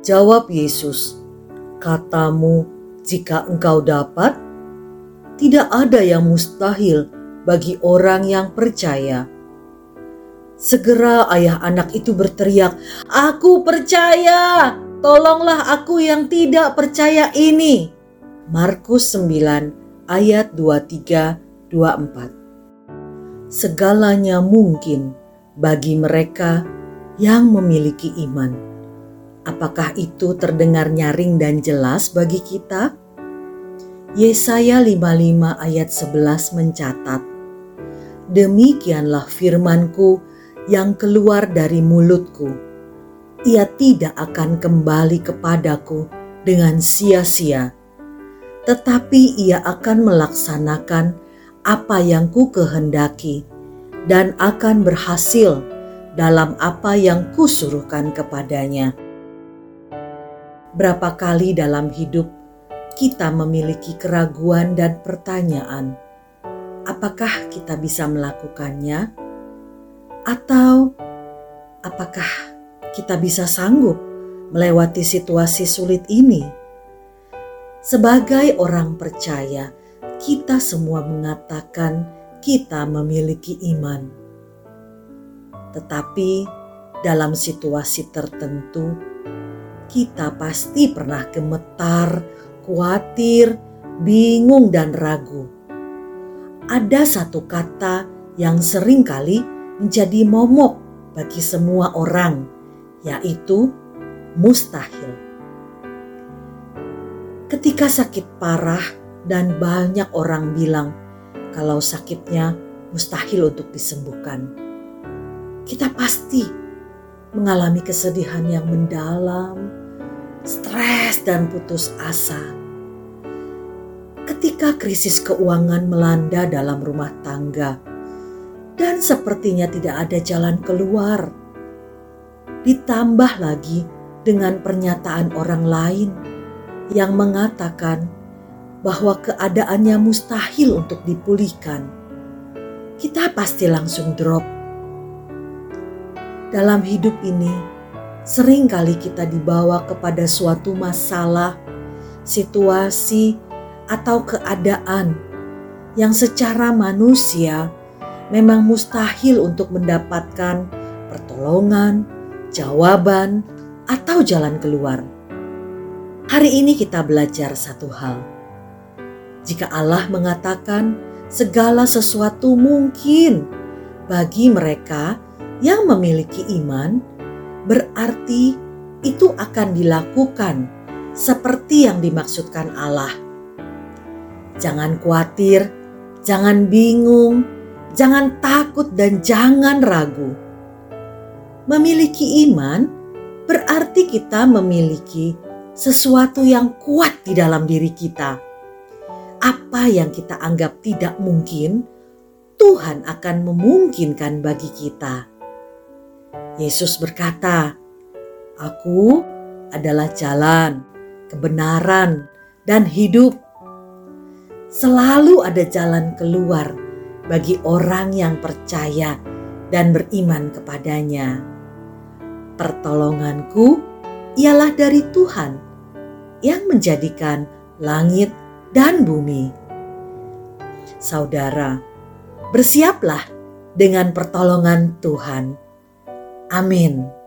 Jawab Yesus, "Katamu, jika engkau dapat, tidak ada yang mustahil bagi orang yang percaya." Segera ayah anak itu berteriak, "Aku percaya! Tolonglah aku yang tidak percaya ini." Markus 9 ayat 23 24. Segalanya mungkin bagi mereka yang memiliki iman. Apakah itu terdengar nyaring dan jelas bagi kita? Yesaya 55 ayat 11 mencatat, Demikianlah firmanku yang keluar dari mulutku. Ia tidak akan kembali kepadaku dengan sia-sia, tetapi ia akan melaksanakan apa yang ku kehendaki dan akan berhasil dalam apa yang kusuruhkan kepadanya. Berapa kali dalam hidup kita memiliki keraguan dan pertanyaan, apakah kita bisa melakukannya, atau apakah kita bisa sanggup melewati situasi sulit ini? Sebagai orang percaya, kita semua mengatakan kita memiliki iman. Tetapi dalam situasi tertentu, kita pasti pernah gemetar, khawatir, bingung, dan ragu. Ada satu kata yang sering kali menjadi momok bagi semua orang, yaitu mustahil ketika sakit parah dan banyak orang bilang kalau sakitnya mustahil untuk disembuhkan. Kita pasti mengalami kesedihan yang mendalam, stres dan putus asa. Ketika krisis keuangan melanda dalam rumah tangga dan sepertinya tidak ada jalan keluar, ditambah lagi dengan pernyataan orang lain yang mengatakan bahwa keadaannya mustahil untuk dipulihkan, kita pasti langsung drop. Dalam hidup ini, sering kali kita dibawa kepada suatu masalah, situasi, atau keadaan yang secara manusia memang mustahil untuk mendapatkan pertolongan, jawaban, atau jalan keluar. Hari ini kita belajar satu hal. Jika Allah mengatakan segala sesuatu mungkin bagi mereka yang memiliki iman, berarti itu akan dilakukan seperti yang dimaksudkan Allah. Jangan khawatir, jangan bingung, jangan takut, dan jangan ragu. Memiliki iman berarti kita memiliki sesuatu yang kuat di dalam diri kita. Apa yang kita anggap tidak mungkin, Tuhan akan memungkinkan bagi kita. Yesus berkata, "Aku adalah jalan, kebenaran, dan hidup." Selalu ada jalan keluar bagi orang yang percaya dan beriman kepadanya. Pertolonganku ialah dari Tuhan yang menjadikan langit dan bumi. Saudara, bersiaplah dengan pertolongan Tuhan. Amin.